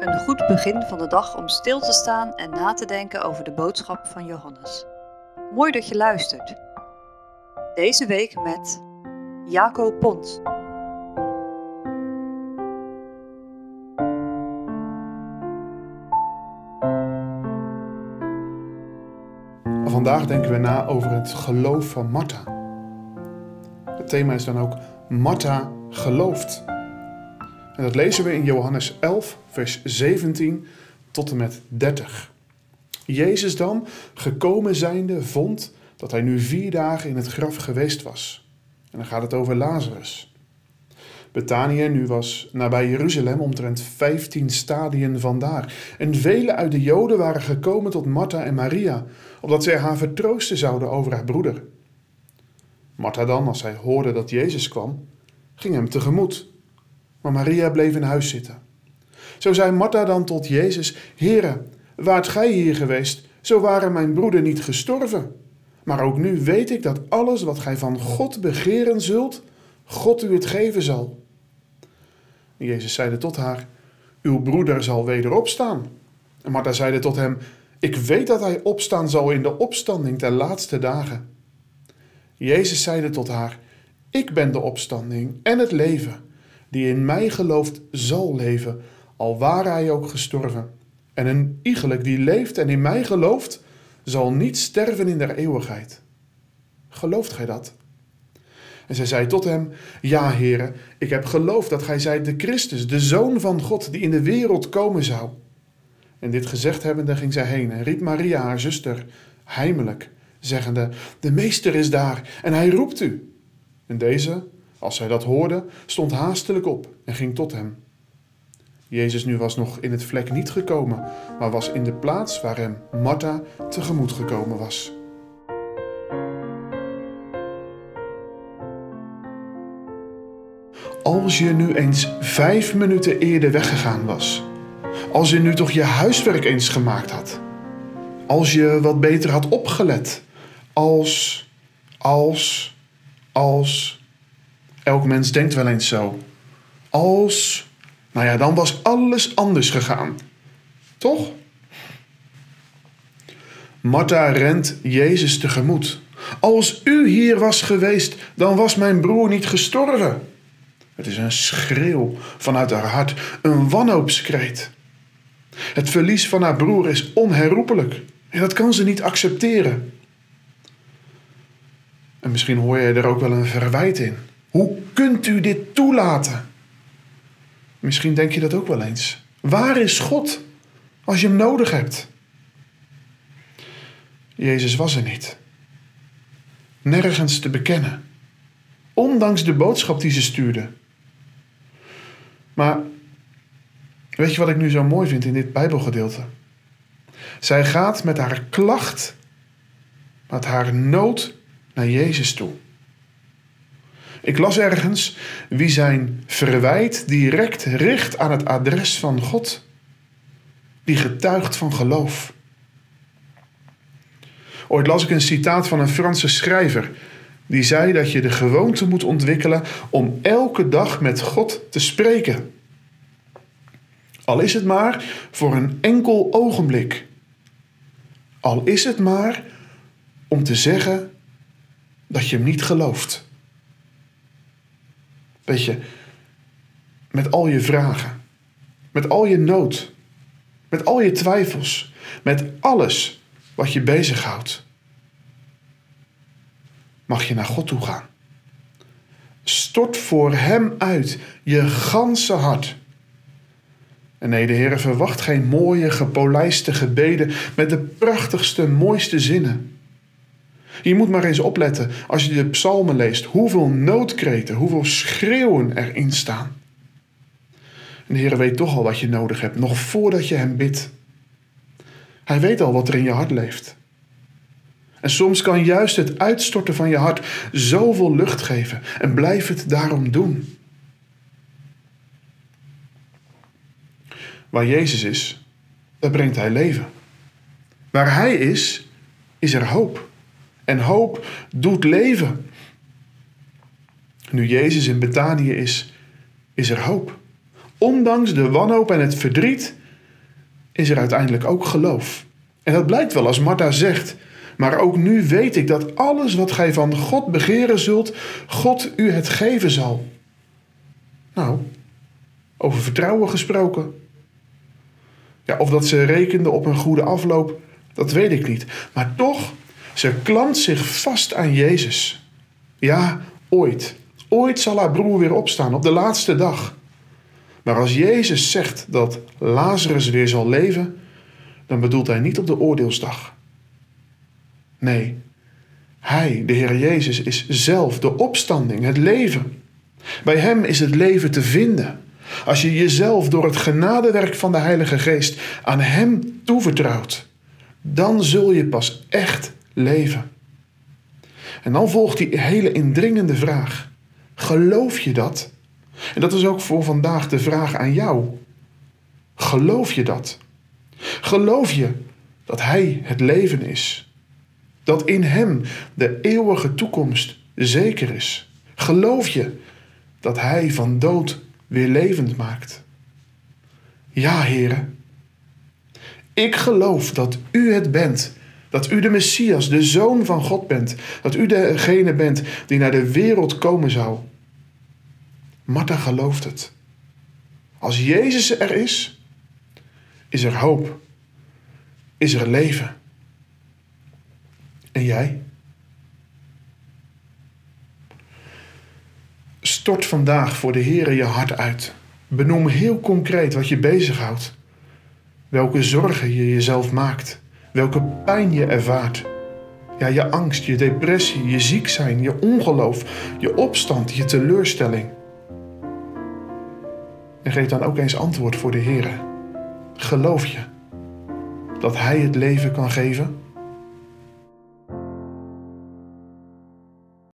Een goed begin van de dag om stil te staan en na te denken over de boodschap van Johannes. Mooi dat je luistert. Deze week met Jaco Pont. Vandaag denken we na over het geloof van Martha. Het thema is dan ook Martha gelooft. En dat lezen we in Johannes 11, vers 17 tot en met 30. Jezus dan, gekomen zijnde, vond dat hij nu vier dagen in het graf geweest was. En dan gaat het over Lazarus. Betanië nu was nabij Jeruzalem omtrent 15 stadien vandaar. En velen uit de Joden waren gekomen tot Martha en Maria, opdat zij haar vertroosten zouden over haar broeder. Martha dan, als zij hoorde dat Jezus kwam, ging hem tegemoet. Maar Maria bleef in huis zitten. Zo zei Martha dan tot Jezus: Heere, waart gij hier geweest, zo waren mijn broeder niet gestorven. Maar ook nu weet ik dat alles wat gij van God begeren zult, God u het geven zal. Jezus zeide tot haar: Uw broeder zal weder opstaan. En Martha zeide tot hem: Ik weet dat hij opstaan zal in de opstanding ter laatste dagen. Jezus zeide tot haar: Ik ben de opstanding en het leven. Die in mij gelooft, zal leven, al ware hij ook gestorven. En een iegelijk die leeft en in mij gelooft, zal niet sterven in der eeuwigheid. Gelooft gij dat? En zij zei tot hem: Ja, heren, ik heb geloofd dat gij zijt de Christus, de Zoon van God, die in de wereld komen zou. En dit gezegd hebbende ging zij heen en riep Maria, haar zuster, heimelijk, zeggende: De meester is daar en hij roept u. En deze, als zij dat hoorde, stond haastelijk op en ging tot hem. Jezus nu was nog in het vlek niet gekomen, maar was in de plaats waar hem Martha tegemoet gekomen was. Als je nu eens vijf minuten eerder weggegaan was, als je nu toch je huiswerk eens gemaakt had, als je wat beter had opgelet, als, als, als, elk mens denkt wel eens zo, als, nou ja, dan was alles anders gegaan. Toch? Martha rent Jezus tegemoet. Als u hier was geweest, dan was mijn broer niet gestorven. Het is een schreeuw vanuit haar hart, een wanhoopskreet. Het verlies van haar broer is onherroepelijk en dat kan ze niet accepteren. En misschien hoor je er ook wel een verwijt in. Hoe kunt u dit toelaten? Misschien denk je dat ook wel eens. Waar is God als je hem nodig hebt? Jezus was er niet. Nergens te bekennen. Ondanks de boodschap die ze stuurde. Maar weet je wat ik nu zo mooi vind in dit Bijbelgedeelte? Zij gaat met haar klacht, met haar nood naar Jezus toe. Ik las ergens wie zijn verwijt direct richt aan het adres van God, die getuigt van geloof. Ooit las ik een citaat van een Franse schrijver die zei dat je de gewoonte moet ontwikkelen om elke dag met God te spreken. Al is het maar voor een enkel ogenblik. Al is het maar om te zeggen dat je hem niet gelooft. Weet je, met al je vragen, met al je nood, met al je twijfels, met alles wat je bezighoudt, mag je naar God toe gaan. Stort voor Hem uit je ganse hart. En nee, de Heer verwacht geen mooie, gepolijste gebeden met de prachtigste, mooiste zinnen. Je moet maar eens opletten als je de psalmen leest, hoeveel noodkreten, hoeveel schreeuwen erin staan. De Heer weet toch al wat je nodig hebt, nog voordat je Hem bidt. Hij weet al wat er in je hart leeft. En soms kan juist het uitstorten van je hart zoveel lucht geven en blijf het daarom doen. Waar Jezus is, daar brengt Hij leven. Waar Hij is, is er hoop. En hoop doet leven. Nu Jezus in Betanië is, is er hoop. Ondanks de wanhoop en het verdriet is er uiteindelijk ook geloof. En dat blijkt wel als Martha zegt. Maar ook nu weet ik dat alles wat gij van God begeren zult, God u het geven zal. Nou, over vertrouwen gesproken. Ja, of dat ze rekende op een goede afloop, dat weet ik niet. Maar toch, ze klampt zich vast aan Jezus. Ja, ooit. Ooit zal haar broer weer opstaan, op de laatste dag. Maar als Jezus zegt dat Lazarus weer zal leven, dan bedoelt hij niet op de oordeelsdag. Nee, hij, de Heer Jezus, is zelf de opstanding, het leven. Bij Hem is het leven te vinden. Als je jezelf door het genadewerk van de Heilige Geest aan Hem toevertrouwt, dan zul je pas echt leven. En dan volgt die hele indringende vraag: geloof je dat? En dat is ook voor vandaag de vraag aan jou. Geloof je dat? Geloof je dat Hij het leven is? Dat in Hem de eeuwige toekomst zeker is? Geloof je dat Hij van dood weer levend maakt? Ja, heren. Ik geloof dat U het bent. Dat U de Messias, de Zoon van God bent. Dat U degene bent die naar de wereld komen zou. Martha gelooft het. Als Jezus er is, is er hoop. Is er leven. En jij? Stort vandaag voor de Heer je hart uit. Benoem heel concreet wat je bezighoudt. Welke zorgen je jezelf maakt. Welke pijn je ervaart. Ja, je angst, je depressie, je ziek zijn, je ongeloof, je opstand, je teleurstelling. En geef dan ook eens antwoord voor de Heer. Geloof je dat Hij het leven kan geven?